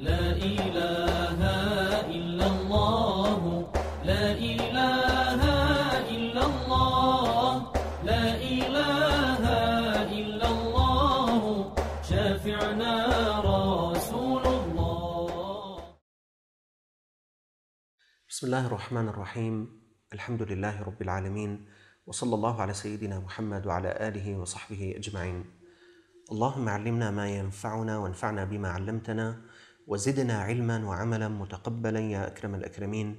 لا إله إلا الله. لا إله إلا الله. لا إله إلا الله. شافعنا رسول الله. بسم الله الرحمن الرحيم. الحمد لله رب العالمين. وصلى الله على سيدنا محمد وعلى آله وصحبه أجمعين. اللهم علمنا ما ينفعنا وانفعنا بما علمتنا. وزدنا علما وعملا متقبلا يا أكرم الأكرمين.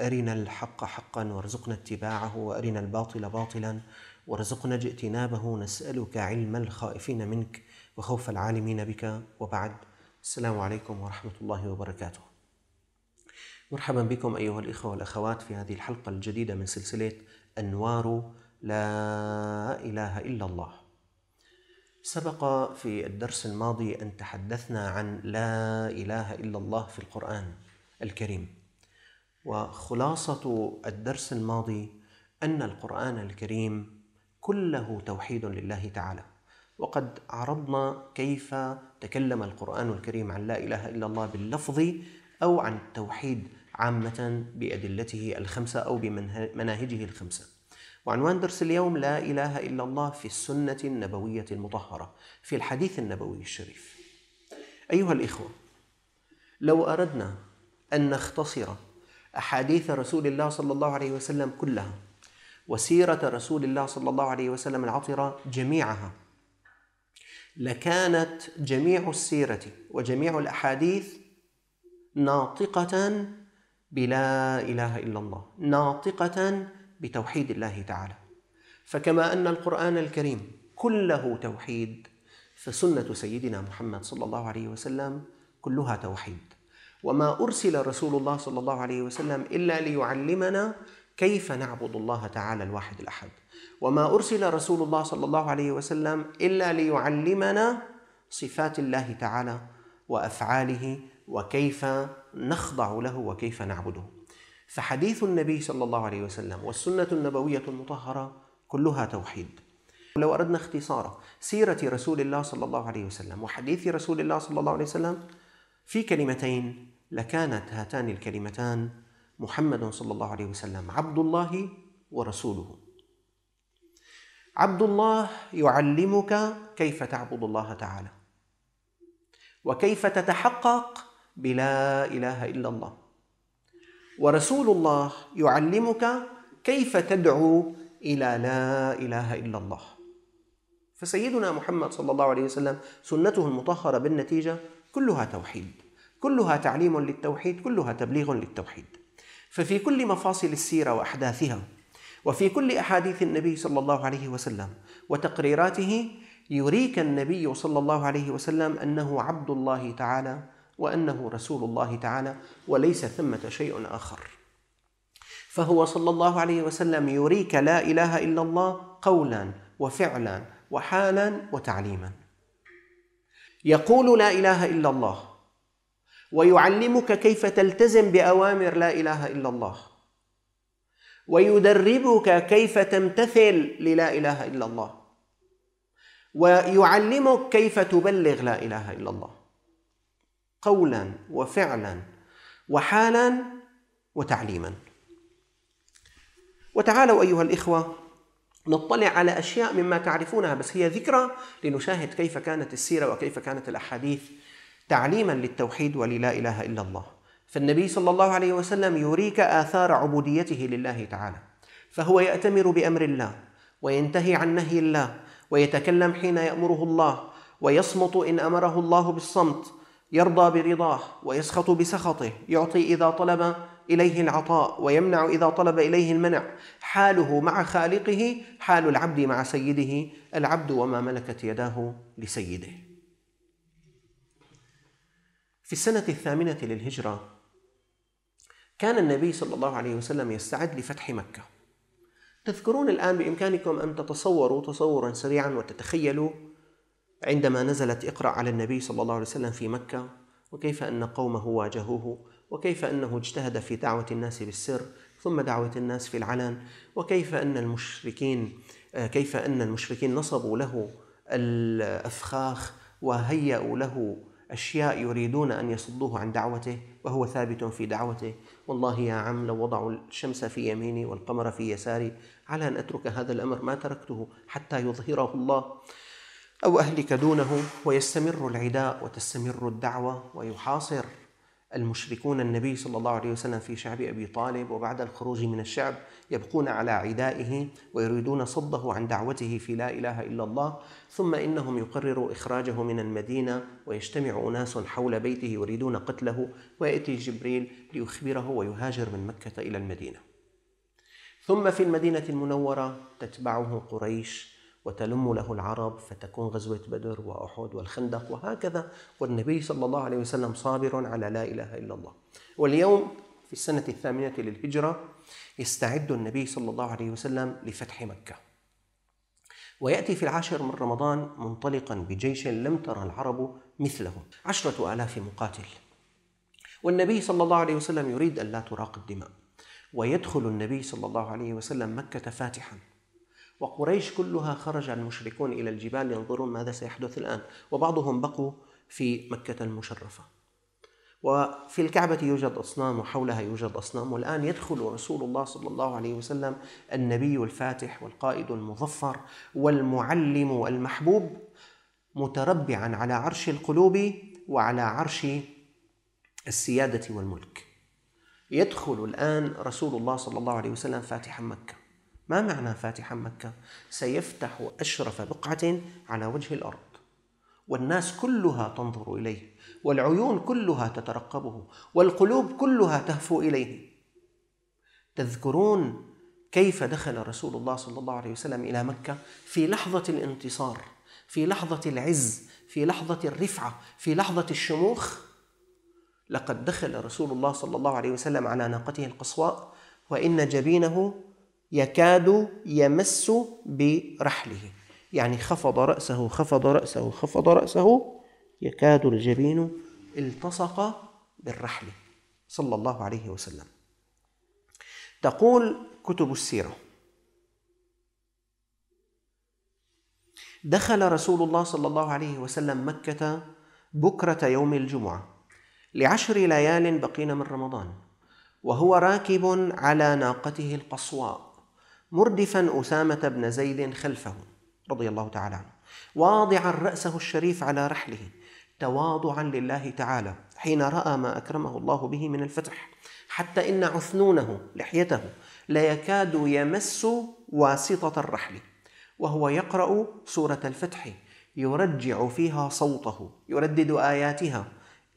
أرنا الحق حقا وارزقنا اتباعه وأرنا الباطل باطلا وارزقنا اجتنابه. نسألك علم الخائفين منك وخوف العالمين بك. وبعد السلام عليكم ورحمة الله وبركاته. مرحبا بكم أيها الإخوة والأخوات في هذه الحلقة الجديدة من سلسلة أنوار لا إله إلا الله. سبق في الدرس الماضي أن تحدثنا عن لا إله إلا الله في القرآن الكريم. وخلاصة الدرس الماضي أن القرآن الكريم كله توحيد لله تعالى. وقد عرضنا كيف تكلم القرآن الكريم عن لا إله إلا الله باللفظ أو عن التوحيد عامة بأدلته الخمسة أو بمناهجه الخمسة. وعنوان درس اليوم لا إله إلا الله في السنة النبوية المطهرة في الحديث النبوي الشريف. أيها الإخوة لو أردنا أن نختصر أحاديث رسول الله صلى الله عليه وسلم كلها وسيرة رسول الله صلى الله عليه وسلم العطرة جميعها لكانت جميع السيرة وجميع الأحاديث ناطقة بلا إله إلا الله ناطقة بتوحيد الله تعالى. فكما أن القرآن الكريم كله توحيد فسنة سيدنا محمد صلى الله عليه وسلم كلها توحيد. وما أرسل رسول الله صلى الله عليه وسلم إلا ليعلمنا كيف نعبد الله تعالى الواحد الأحد. وما أرسل رسول الله صلى الله عليه وسلم إلا ليعلمنا صفات الله تعالى وأفعاله وكيف نخضع له وكيف نعبده. فحديث النبي صلى الله عليه وسلم والسنة النبوية المطهرة كلها توحيد. لو أردنا اختصار سيرة رسول الله صلى الله عليه وسلم وحديث رسول الله صلى الله عليه وسلم في كلمتين لكانت هاتان الكلمتان محمد صلى الله عليه وسلم عبد الله ورسوله. عبد الله يعلمك كيف تعبد الله تعالى وكيف تتحقق بلا إله إلا الله. ورسول الله يعلمك كيف تدعو إلى لا إله إلا الله. فسيدنا محمد صلى الله عليه وسلم سنته المطهرة بالنتيجة كلها توحيد كلها تعليم للتوحيد كلها تبليغ للتوحيد. ففي كل مفاصل السيرة وأحداثها وفي كل أحاديث النبي صلى الله عليه وسلم وتقريراته يريك النبي صلى الله عليه وسلم أنه عبد الله تعالى وأنه رسول الله تعالى وليس ثمة شيء آخر. فهو صلى الله عليه وسلم يريك لا إله إلا الله قولا وفعلا وحالا وتعليما. يقول لا إله إلا الله ويعلمك كيف تلتزم بأوامر لا إله إلا الله ويدربك كيف تمتثل للا إله إلا الله ويعلمك كيف تبلغ لا إله إلا الله. قولا وفعلا وحالا وتعليما. وتعالوا أيها الإخوة نطلع على أشياء مما تعرفونها بس هي ذكرى لنشاهد كيف كانت السيرة وكيف كانت الأحاديث تعليما للتوحيد وللا إله إلا الله. فالنبي صلى الله عليه وسلم يريك آثار عبوديته لله تعالى فهو يأتمر بأمر الله وينتهي عن نهي الله ويتكلم حين يأمره الله ويصمت إن أمره الله بالصمت يرضى برضاه ويسخط بسخطه يعطي إذا طلب إليه العطاء ويمنع إذا طلب إليه المنع. حاله مع خالقه حال العبد مع سيده. العبد وما ملكت يداه لسيده. في السنة الثامنة للهجرة كان النبي صلى الله عليه وسلم يستعد لفتح مكة. تذكرون الآن بإمكانكم أن تتصوروا تصورا سريعا وتتخيلوا عندما نزلت اقرأ على النبي صلى الله عليه وسلم في مكة وكيف أن قومه واجهوه وكيف أنه اجتهد في دعوة الناس بالسر ثم دعوة الناس في العلن وكيف أن المشركين كيف أن المشركين نصبوا له الأفخاخ وهيأوا له أشياء يريدون أن يصدوه عن دعوته وهو ثابت في دعوته. والله يا عم لو وضعوا الشمس في يميني والقمر في يساري على أن أترك هذا الأمر ما تركته حتى يظهره الله. أو أهلك دونه ويستمر العداء وتستمر الدعوة ويحاصر المشركون النبي صلى الله عليه وسلم في شعب أبي طالب وبعد الخروج من الشعب يبقون على عدائه ويريدون صده عن دعوته في لا إله إلا الله ثم إنهم يقرروا إخراجه من المدينة ويجتمع أناس حول بيته يريدون قتله ويأتي جبريل ليخبره ويهاجر من مكة إلى المدينة. ثم في المدينة المنورة تتبعه قريش وتلم له العرب فتكون غزوة بدر وأحد والخندق وهكذا والنبي صلى الله عليه وسلم صابر على لا إله إلا الله. واليوم في السنة الثامنة للهجرة يستعد النبي صلى الله عليه وسلم لفتح مكة. ويأتي في العاشر من رمضان منطلقا بجيش لم ترى العرب مثله. عشرة آلاف مقاتل. والنبي صلى الله عليه وسلم يريد أن لا تراق الدماء. ويدخل النبي صلى الله عليه وسلم مكة فاتحا. وقريش كلها خرج المشركون إلى الجبال ينظرون ماذا سيحدث الآن. وبعضهم بقوا في مكة المشرفة. وفي الكعبة يوجد أصنام وحولها يوجد أصنام. والآن يدخل رسول الله صلى الله عليه وسلم النبي الفاتح والقائد المظفر والمعلم المحبوب متربعا على عرش القلوب وعلى عرش السيادة والملك. يدخل الآن رسول الله صلى الله عليه وسلم فاتحا مكة. ما معنى فاتحا مكة؟ سيفتح أشرف بقعة على وجه الأرض والناس كلها تنظر إليه والعيون كلها تترقبه والقلوب كلها تهفو إليه. تذكرون كيف دخل رسول الله صلى الله عليه وسلم إلى مكة؟ في لحظة الانتصار في لحظة العز في لحظة الرفعة في لحظة الشموخ. لقد دخل رسول الله صلى الله عليه وسلم على ناقته القصواء وإن جبينه يكاد يمس برحله. يعني خفض رأسه خفض رأسه خفض رأسه يكاد الجبين التصق بالرحل. صلى الله عليه وسلم. تقول كتب السيرة دخل رسول الله صلى الله عليه وسلم مكة بكرة يوم الجمعة لعشر ليال بقين من رمضان وهو راكب على ناقته القصواء. مردفا أسامة بن زيد خلفه رضي الله تعالى عنه. واضعا رأسه الشريف على رحله تواضعا لله تعالى حين رأى ما أكرمه الله به من الفتح حتى إن عثنونه لحيته لا يكاد يمس واسطة الرحل. وهو يقرأ سورة الفتح يرجع فيها صوته يردد آياتها.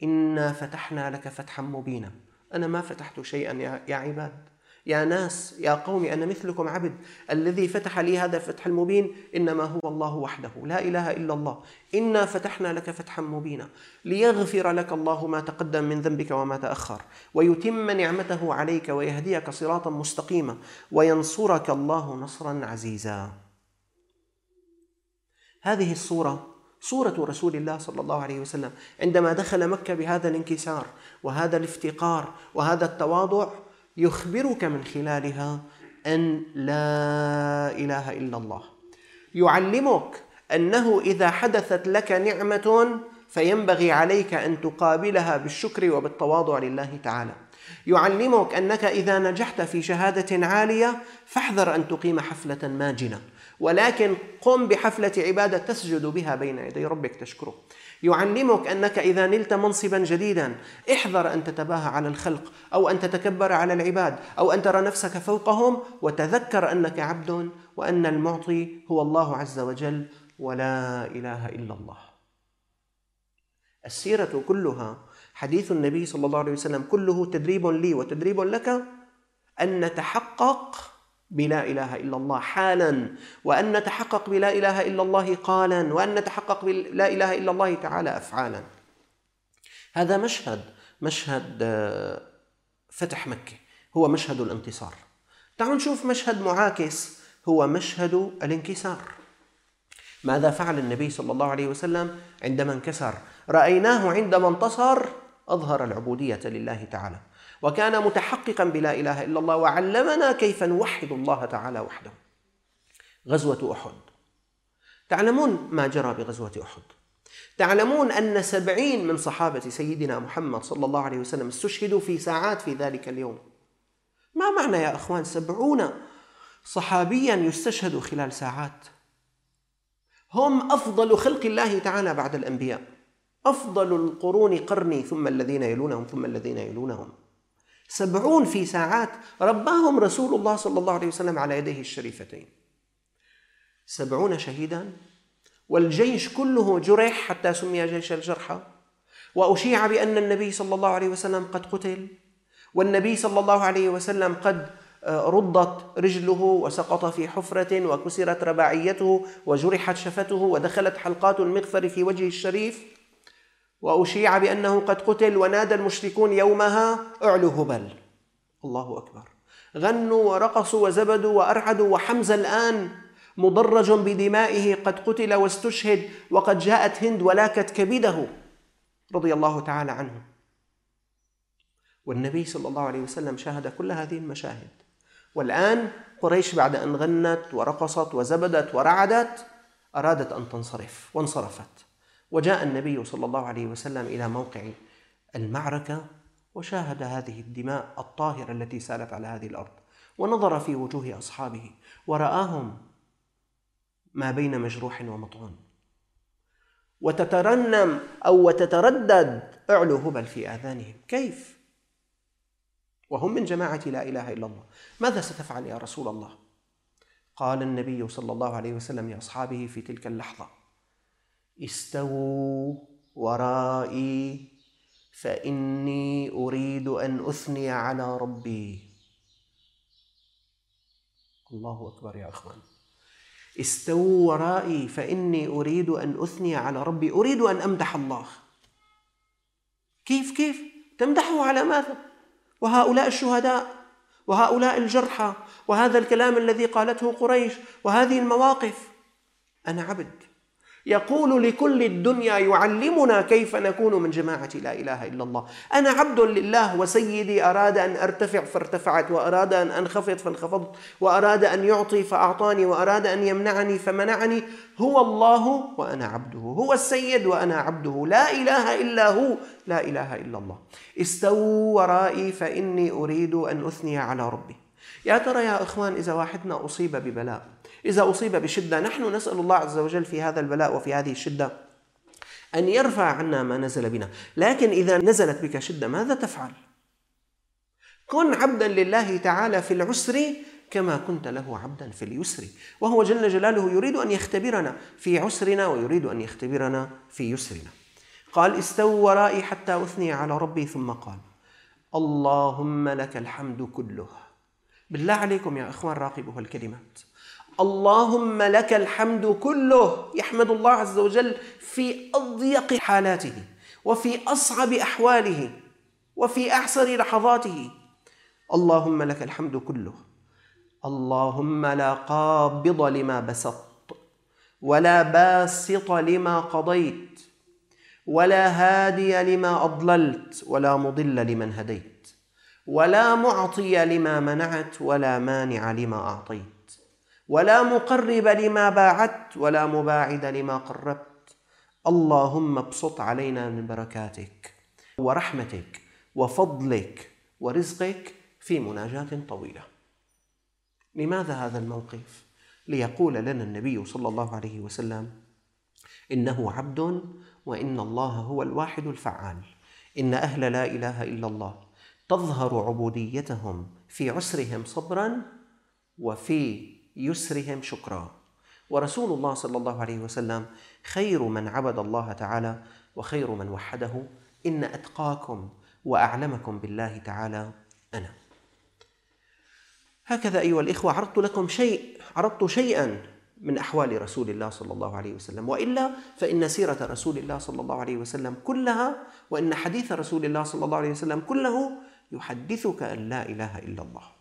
إنا فتحنا لك فتحا مبينا. أنا ما فتحت شيئا يا عباد. يا ناس يا قوم أنا مثلكم عبد الذي فتح لي هذا الفتح المبين إنما هو الله وحده لا إله إلا الله. إنا فتحنا لك فتحا مبينا ليغفر لك الله ما تقدم من ذنبك وما تأخر ويتم نعمته عليك ويهديك صراطا مستقيما وينصرك الله نصرا عزيزا. هذه الصورة صورة رسول الله صلى الله عليه وسلم عندما دخل مكة بهذا الانكسار وهذا الافتقار وهذا التواضع يخبرك من خلالها أن لا إله إلا الله. يعلمك أنه إذا حدثت لك نعمة فينبغي عليك أن تقابلها بالشكر وبالتواضع لله تعالى. يعلمك أنك إذا نجحت في شهادة عالية فاحذر أن تقيم حفلة ماجنة. ولكن قم بحفلة عبادة تسجد بها بين يدي ربك تشكره. يعلمك أنك إذا نلت منصبا جديدا احذر أن تتباهى على الخلق أو أن تتكبر على العباد أو أن ترى نفسك فوقهم وتذكر أنك عبد وأن المعطي هو الله عز وجل ولا إله إلا الله. السيرة كلها حديث النبي صلى الله عليه وسلم كله تدريب لي وتدريب لك أن نتحقق بلا إله إلا الله حالا وأن نتحقق بلا إله إلا الله قالا وأن نتحقق بلا إله إلا الله تعالى افعالا. هذا مشهد مشهد آه، فتح مكة هو مشهد الانتصار. تعالوا نشوف مشهد معاكس هو مشهد الانكسار. ماذا فعل النبي صلى الله عليه وسلم عندما انكسر؟ رأيناه عندما انتصر أظهر العبودية لله تعالى. وكان متحققا بلا إله إلا الله وعلمنا كيف نوحد الله تعالى وحده. غزوة أحد. تعلمون ما جرى بغزوة أحد. تعلمون أن سبعين من صحابة سيدنا محمد صلى الله عليه وسلم استشهدوا في ساعات في ذلك اليوم ما معنى يا أخوان سبعون صحابيا يستشهد خلال ساعات هم أفضل خلق الله تعالى بعد الأنبياء أفضل القرون قرني ثم الذين يلونهم ثم الذين يلونهم سبعون في ساعات رباهم رسول الله صلى الله عليه وسلم على يديه الشريفتين. سبعون شهيدا والجيش كله جرح حتى سمي جيش الجرحى وأشيع بأن النبي صلى الله عليه وسلم قد قتل والنبي صلى الله عليه وسلم قد آه، ردت رجله وسقط في حفرة وكسرت رباعيته وجرحت شفته ودخلت حلقات المغفر في وجهه الشريف. وأشيع بأنه قد قتل ونادى المشركون يومها اعلوا هبل. الله أكبر. غنوا ورقصوا وزبدوا وأرعدوا وحمزة الآن مضرج بدمائه قد قتل واستشهد وقد جاءت هند ولاكت كبده. رضي الله تعالى عنه. والنبي صلى الله عليه وسلم شاهد كل هذه المشاهد. والآن قريش بعد أن غنت ورقصت وزبدت ورعدت أرادت أن تنصرف وانصرفت. وجاء النبي صلى الله عليه وسلم إلى موقع المعركة وشاهد هذه الدماء الطاهرة التي سالت على هذه الأرض ونظر في وجوه أصحابه ورآهم ما بين مجروح ومطعون وتترنم أو وتتردد أعلو هبل في آذانهم كيف؟ وهم من جماعة لا إله إلا الله ماذا ستفعل يا رسول الله؟ قال النبي صلى الله عليه وسلم لأصحابه في تلك اللحظة استووا ورائي فإني أريد أن أثني على ربي. الله أكبر يا أخوان. استووا ورائي فإني أريد أن أثني على ربي. أريد أن أمدح الله. كيف كيف؟ تمدحه على ماذا وهؤلاء الشهداء وهؤلاء الجرحى وهذا الكلام الذي قالته قريش وهذه المواقف. أنا عبد. يقول لكل الدنيا يعلمنا كيف نكون من جماعة لا إله إلا الله. أنا عبد لله وسيدي أراد أن أرتفع فارتفعت وأراد أن أنخفض فانخفضت وأراد أن يعطي فأعطاني وأراد أن يمنعني فمنعني. هو الله وأنا عبده هو السيد وأنا عبده. لا إله إلا هو لا إله إلا الله. استووا ورائي فإني أريد أن أثني على ربي. يا ترى يا إخوان إذا واحدنا أصيب ببلاء إذا أصيب بشدة. نحن نسأل الله عز وجل في هذا البلاء وفي هذه الشدة أن يرفع عنا ما نزل بنا. لكن إذا نزلت بك شدة ماذا تفعل؟ كن عبدا لله تعالى في العسر كما كنت له عبدا في اليسر. وهو جل جلاله يريد أن يختبرنا في عسرنا ويريد أن يختبرنا في يسرنا. قال استووا ورائي حتى أثني على ربي. ثم قال اللهم لك الحمد كله. بالله عليكم يا إخوان راقبوا الكلمات. اللهم لك الحمد كله يحمد الله عز وجل في أضيق حالاته وفي أصعب أحواله وفي أحسن لحظاته. اللهم لك الحمد كله. اللهم لا قابض لما بسطت ولا باسط لما قضيت ولا هادي لما أضللت ولا مضل لمن هديت ولا معطي لما منعت ولا مانع لما أعطيت. ولا مقرب لما باعدت ولا مباعد لما قربت. اللهم ابسط علينا من بركاتك ورحمتك وفضلك ورزقك في مناجاة طويلة. لماذا هذا الموقف؟ ليقول لنا النبي صلى الله عليه وسلم إنه عبد وإن الله هو الواحد الفعال. إن أهل لا إله إلا الله تظهر عبوديتهم في عسرهم صبرا وفي يسرهم شكرا. ورسول الله صلى الله عليه وسلم خير من عبد الله تعالى وخير من وحده. إن أتقاكم وأعلمكم بالله تعالى أنا. هكذا أيها الإخوة عرضت لكم شيء عرضت شيئا من أحوال رسول الله صلى الله عليه وسلم. وإلا فإن سيرة رسول الله صلى الله عليه وسلم كلها وإن حديث رسول الله صلى الله عليه وسلم كله يحدثك أن لا إله إلا الله.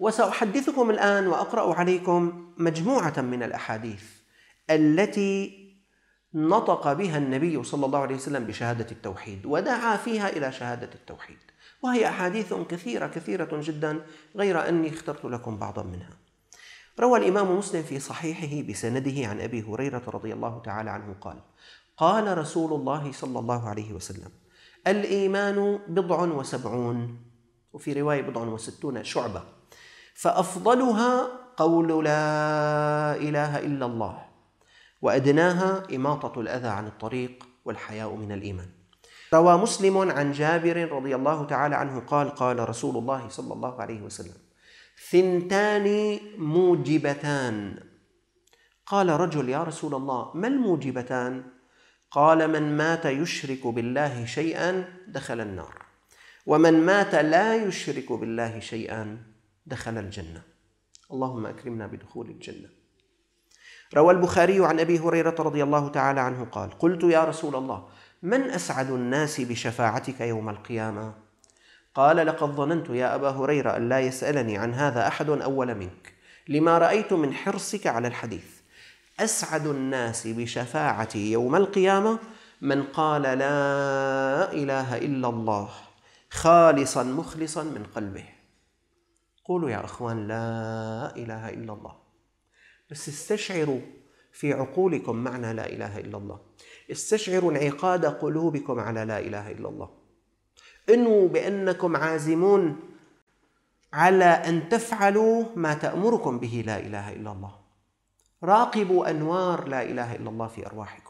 وسأحدثكم الآن وأقرأ عليكم مجموعة من الأحاديث التي نطق بها النبي صلى الله عليه وسلم بشهادة التوحيد ودعا فيها إلى شهادة التوحيد. وهي أحاديث كثيرة كثيرة جدا غير أني اخترت لكم بعضا منها. روى الإمام مسلم في صحيحه بسنده عن أبي هريرة رضي الله تعالى عنه قال قال رسول الله صلى الله عليه وسلم الإيمان بضع وسبعون وفي رواية بضع وستون شعبة. فأفضلها قول لا إله إلا الله وأدناها إماطة الأذى عن الطريق والحياء من الإيمان. روى مسلم عن جابر رضي الله تعالى عنه قال قال رسول الله صلى الله عليه وسلم ثنتان موجبتان. قال رجل يا رسول الله ما الموجبتان؟ قال من مات يشرك بالله شيئا دخل النار ومن مات لا يشرك بالله شيئا دخل الجنة. اللهم أكرمنا بدخول الجنة. روى البخاري عن أبي هريرة رضي الله تعالى عنه قال قلت يا رسول الله من أسعد الناس بشفاعتك يوم القيامة؟ قال لقد ظننت يا أبا هريرة أن لا يسألني عن هذا أحد أول منك. لما رأيت من حرصك على الحديث أسعد الناس بشفاعتي يوم القيامة؟ من قال لا إله إلا الله خالصا مخلصا من قلبه. قولوا يا إخوان لا إله إلا الله. بس استشعروا في عقولكم معنى لا إله إلا الله. استشعروا انعقاد قلوبكم على لا إله إلا الله. انووا بأنكم عازمون على أن تفعلوا ما تأمركم به لا إله إلا الله. راقبوا أنوار لا إله إلا الله في أرواحكم.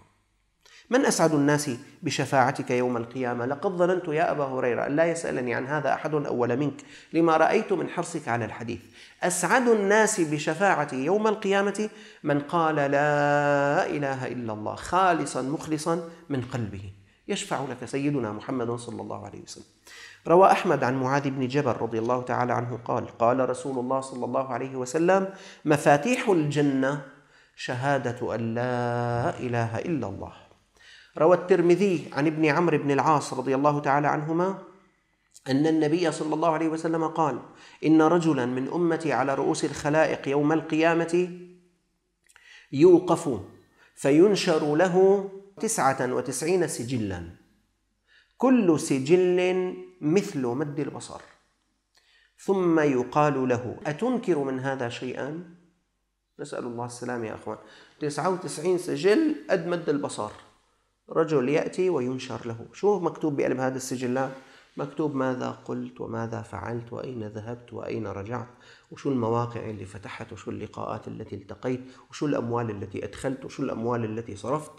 من أسعد الناس بشفاعتك يوم القيامة؟ لقد ظننت يا أبا هريرة أن لا يسألني عن هذا أحد أول منك لما رأيت من حرصك على الحديث. أسعد الناس بشفاعتي يوم القيامة؟ من قال لا إله إلا الله خالصا مخلصا من قلبه. يشفع لك سيدنا محمد صلى الله عليه وسلم. روى أحمد عن معاذ بن جبل رضي الله تعالى عنه قال قال رسول الله صلى الله عليه وسلم مفاتيح الجنة شهادة أن لا إله إلا الله. روى الترمذي عن ابن عمرو بن العاص رضي الله تعالى عنهما أن النبي صلى الله عليه وسلم قال إن رجلا من أمتي على رؤوس الخلائق يوم القيامة يوقف فينشر له تسعة وتسعين سجلا. كل سجل مثل مد البصر. ثم يقال له أتنكر من هذا شيئا؟ نسأل الله السلامة يا أخوان. 99 سجل قد مد البصر. رجل يأتي وينشر له. شو مكتوب بقلب هذا السجلات مكتوب ماذا قلت وماذا فعلت وأين ذهبت وأين رجعت وشو المواقع اللي فتحت وشو اللقاءات التي التقيت وشو الأموال التي أدخلت وشو الأموال التي صرفت.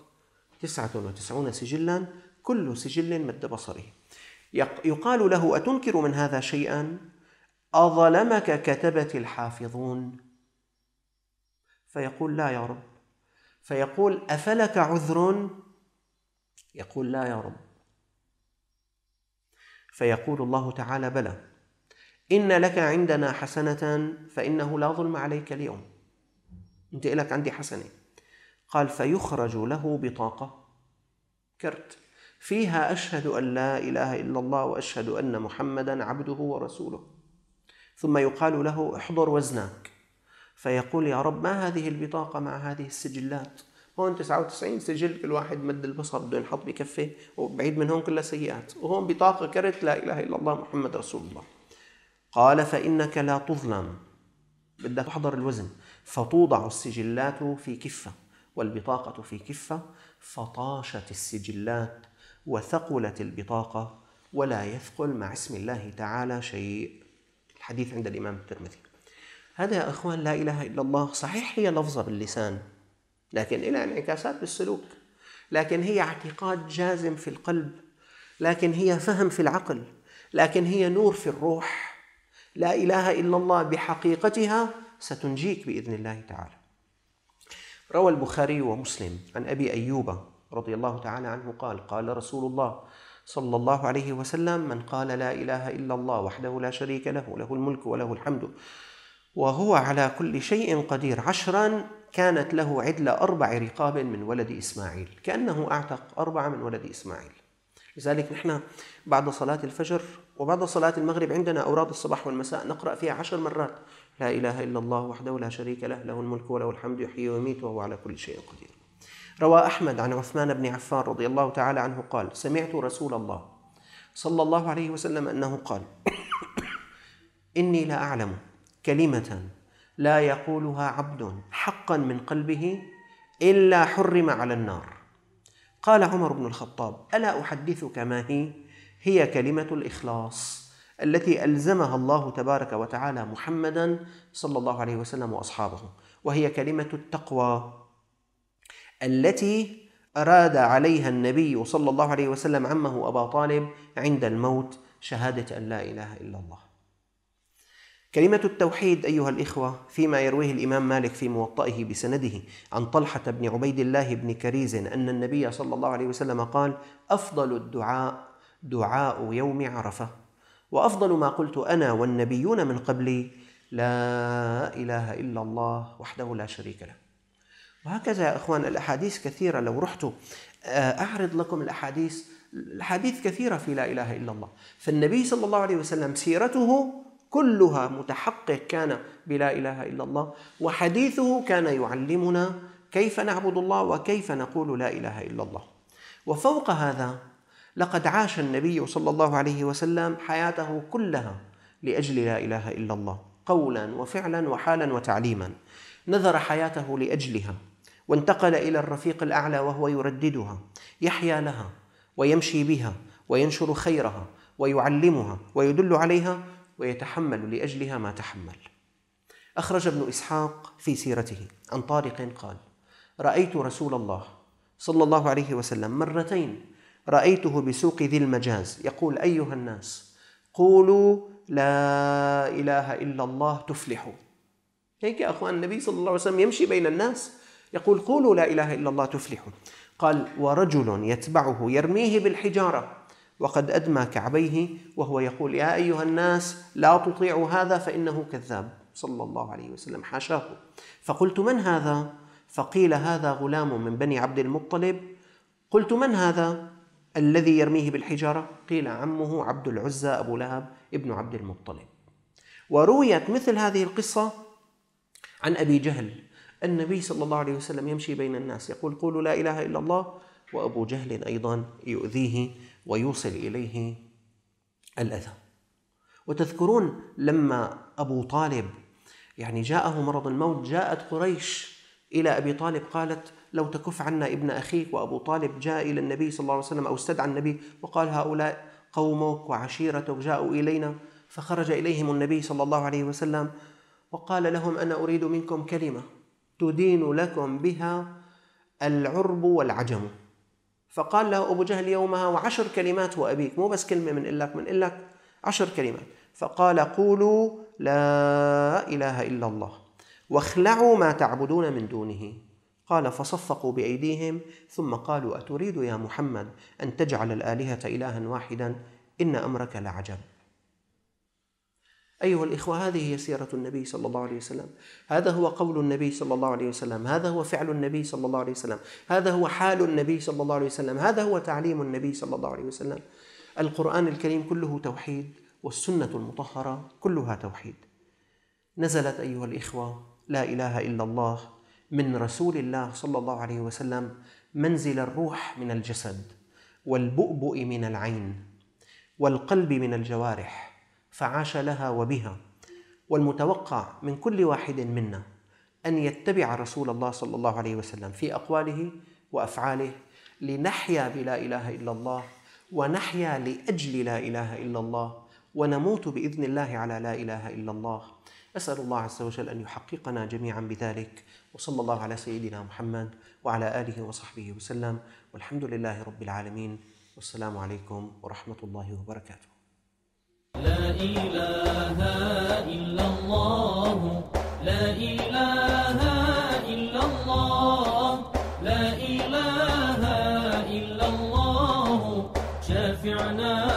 تسعة وتسعون سجلا كل سجل مد بصره. يقال له أتنكر من هذا شيئا؟ أظلمك كتبة الحافظون. فيقول لا يا رب. فيقول أفلك عذر؟ يقول لا يا رب. فيقول الله تعالى بلى. إن لك عندنا حسنة فإنه لا ظلم عليك اليوم. أنت لك عندي حسنة. قال فيخرج له بطاقة. كرت. فيها أشهد أن لا إله إلا الله وأشهد أن محمدا عبده ورسوله. ثم يقال له احضر وزنك فيقول يا رب ما هذه البطاقة مع هذه السجلات؟ هون 99 سجل كل واحد مد البصر بده ينحط بكفه وبعيد من هون كلها سيئات وهون بطاقة كرت لا إله إلا الله محمد رسول الله. قال فإنك لا تظلم. بدك تحضر الوزن. فتوضع السجلات في كفة والبطاقة في كفة فطاشت السجلات وثقلت البطاقة ولا يثقل مع اسم الله تعالى شيء. الحديث عند الإمام الترمذي. هذا يا أخوان لا إله إلا الله صحيح هي لفظة باللسان لكن لها انعكاسات بالسلوك. لكن هي اعتقاد جازم في القلب لكن هي فهم في العقل لكن هي نور في الروح. لا إله إلا الله بحقيقتها ستنجيك بإذن الله تعالى. روى البخاري ومسلم عن أبي أيوب رضي الله تعالى عنه قال قال رسول الله صلى الله عليه وسلم من قال لا إله إلا الله وحده لا شريك له له الملك وله الحمد وهو على كل شيء قدير عشرا كانت له عدل أربع رقاب من ولد إسماعيل كأنه أعتق أربعة من ولد إسماعيل. لذلك نحن بعد صلاة الفجر وبعد صلاة المغرب عندنا أوراد الصباح والمساء نقرأ فيها عشر مرات. لا إله إلا الله وحده لا شريك له له الملك وله الحمد يحيي ويميت وهو على كل شيء قدير. روى أحمد عن عثمان بن عفان رضي الله تعالى عنه قال سمعت رسول الله صلى الله عليه وسلم أنه قال إني لا أعلم كلمة لا يقولها عبد حقا من قلبه إلا حرم على النار. قال عمر بن الخطاب ألا أحدثك ما هي؟ هي كلمة الإخلاص التي ألزمها الله تبارك وتعالى محمدا صلى الله عليه وسلم وأصحابه وهي كلمة التقوى التي أراد عليها النبي صلى الله عليه وسلم عمه أبا طالب عند الموت شهادة أن لا إله إلا الله. كلمة التوحيد أيها الإخوة فيما يرويه الإمام مالك في موطئه بسنده عن طلحة بن عبيد الله بن كريز أن النبي صلى الله عليه وسلم قال: أفضل الدعاء دعاء يوم عرفة، وأفضل ما قلت أنا والنبيون من قبلي لا إله إلا الله وحده لا شريك له. وهكذا يا إخوان الأحاديث كثيرة. لو رحت آه، أعرض لكم الأحاديث الأحاديث كثيرة في لا إله إلا الله، فالنبي صلى الله عليه وسلم سيرته كلها متحقق كان بلا إله إلا الله وحديثه كان يعلمنا كيف نعبد الله وكيف نقول لا إله إلا الله. وفوق هذا لقد عاش النبي صلى الله عليه وسلم حياته كلها لأجل لا إله إلا الله قولا وفعلا وحالا وتعليما. نذر حياته لأجلها وانتقل إلى الرفيق الأعلى وهو يرددها يحيا لها ويمشي بها وينشر خيرها ويعلمها ويدل عليها ويتحمل لأجلها ما تحمل. أخرج ابن إسحاق في سيرته عن طارق قال رأيت رسول الله صلى الله عليه وسلم مرتين رأيته بسوق ذي المجاز. يقول أيها الناس قولوا لا إله إلا الله تفلحوا. هيك يا أخوان النبي صلى الله عليه وسلم يمشي بين الناس يقول قولوا لا إله إلا الله تفلحوا. قال ورجل يتبعه يرميه بالحجارة. وقد أدمى كعبيه وهو يقول يا أيها الناس لا تطيعوا هذا فإنه كذاب. صلى الله عليه وسلم حاشاه. فقلت من هذا؟ فقيل هذا غلام من بني عبد المطلب. قلت من هذا الذي يرميه بالحجارة؟ قيل عمه عبد العزى أبو لهب ابن عبد المطلب. ورويت مثل هذه القصة عن أبي جهل. النبي صلى الله عليه وسلم يمشي بين الناس يقول قولوا لا إله إلا الله. وأبو جهل أيضا يؤذيه ويوصل إليه الاذى وتذكرون لما أبو طالب يعني جاءه مرض الموت جاءت قريش إلى أبي طالب قالت لو تكف عنا ابن أخيك وأبو طالب جاء إلى النبي صلى الله عليه وسلم أو استدعى النبي وقال هؤلاء قومك وعشيرتك جاءوا إلينا فخرج إليهم النبي صلى الله عليه وسلم وقال لهم أنا أريد منكم كلمة تدين لكم بها العرب والعجم. فقال له أبو جهل يومها وعشر كلمات وأبيك مو بس كلمة من لك من لك عشر كلمات. فقال قولوا لا إله إلا الله واخلعوا ما تعبدون من دونه. قال فصفقوا بأيديهم ثم قالوا أتريد يا محمد أن تجعل الآلهة إلها واحدا؟ إن أمرك لعجب. أيها الإخوة هذه هي سيرة النبي صلى الله عليه وسلم. هذا هو قول النبي صلى الله عليه وسلم. هذا هو فعل النبي صلى الله عليه وسلم. هذا هو حال النبي صلى الله عليه وسلم. هذا هو تعليم النبي صلى الله عليه وسلم. القرآن الكريم كله توحيد والسنة المطهرة كلها توحيد. نزلت أيها الإخوة لا إله إلا الله من رسول الله صلى الله عليه وسلم منزل الروح من الجسد والبؤبؤ من العين والقلب من الجوارح فعاش لها وبها. والمتوقع من كل واحد منا أن يتبع رسول الله صلى الله عليه وسلم في أقواله وأفعاله لنحيا بلا إله إلا الله ونحيا لأجل لا إله إلا الله ونموت بإذن الله على لا إله إلا الله. أسأل الله عز وجل أن يحققنا جميعا بذلك. وصلى الله على سيدنا محمد وعلى آله وصحبه وسلم. والحمد لله رب العالمين. والسلام عليكم ورحمة الله وبركاته. إله إلا الله. لا إله إلا الله. لا إله إلا الله. شافعنا